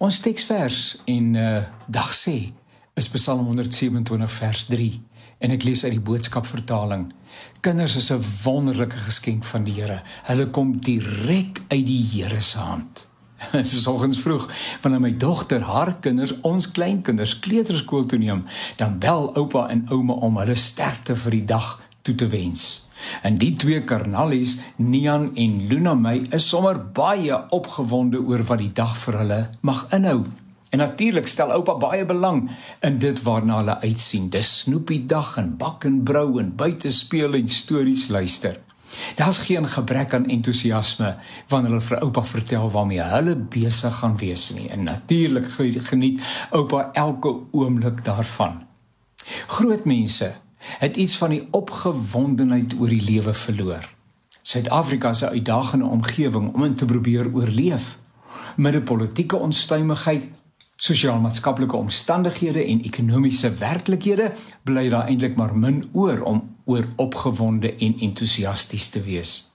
Ons teksvers en uh dag sê is Psalm 127 vers 3 en ek lees uit die boodskap vertaling. Kinders is 'n wonderlike geskenk van die Here. Hulle kom direk uit die Here se hand. Dis soggens vroeg wanneer my dogter haar kinders, ons kleinkinders kleuterskool toe neem, dan bel oupa en ouma om hulle sterkte vir die dag toe te wens. En die twee karnalies, Nian en Luna May, is sommer baie opgewonde oor wat die dag vir hulle mag inhou. En natuurlik stel oupa baie belang in dit waarna hulle uitsien. Dis snoepie dag en bak en brou en buite speel en stories luister. Daar's geen gebrek aan entoesiasme wanneer hulle vir oupa vertel waarmee hulle besig gaan wees nie. En natuurlik geniet oupa elke oomblik daarvan. Groot mense het iets van die opgewondenheid oor die lewe verloor. Suid-Afrika se uitdagende omgewing om in te probeer oorleef met 'n politieke onstuimigheid, sosiaal-maatskaplike omstandighede en ekonomiese werklikhede, bly daar eintlik maar min oor om oor opgewonde en entoesiasties te wees.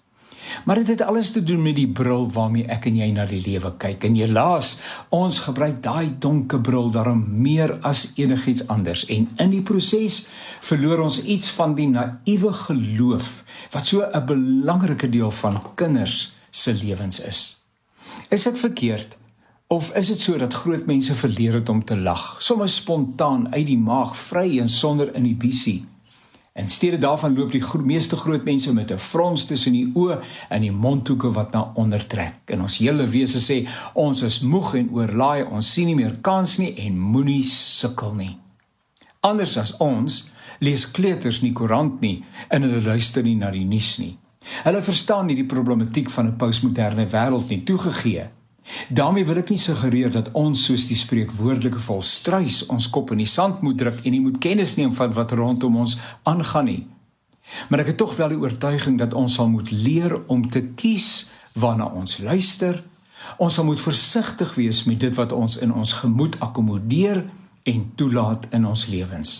Maar dit het alles te doen met die bril waarmee ek en jy na die lewe kyk. En helaas, ons gebruik daai donker bril daarom meer as enigiets anders en in die proses verloor ons iets van die naïewe geloof wat so 'n belangrike deel van kinders se lewens is. Is dit verkeerd of is dit so dat groot mense verleer het om te lag, sommer spontaan uit die maag, vry en sonder inhibisie? In steede daarvan loop die gro meeste groot mense met 'n frons tussen die oë en die mondhoeke wat na onder trek. En ons hele wese sê ons is moeg en oorlaai, ons sien nie meer kans nie en moenie sukkel nie. Anders as ons lees kleuters nie koerant nie en hulle luister nie na die nuus nie. Hulle verstaan nie die problematiek van 'n postmoderne wêreld nie toegegee. Daarmee wil ek nie suggereer dat ons soos die spreekwoordelike volstruis ons kop in die sand moet druk en nie moet kennis neem van wat rondom ons aangaan nie. Maar ek het tog wel die oortuiging dat ons sal moet leer om te kies waarna ons luister. Ons sal moet versigtig wees met dit wat ons in ons gemoed akkommodeer en toelaat in ons lewens.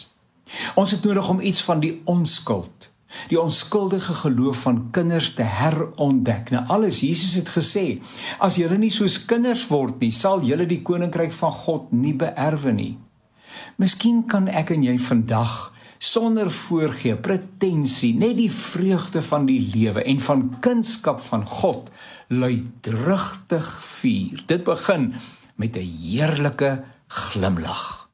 Ons het nodig om iets van die onskuld die onskuldige geloof van kinders te herontdek. Nou alles Jesus het gesê, as julle nie soos kinders word nie, sal julle die koninkryk van God nie beerwe nie. Miskien kan ek en jy vandag sonder voorgee, pretensie, net die vreugde van die lewe en van kunskap van God luidrigtig vier. Dit begin met 'n heerlike glimlag.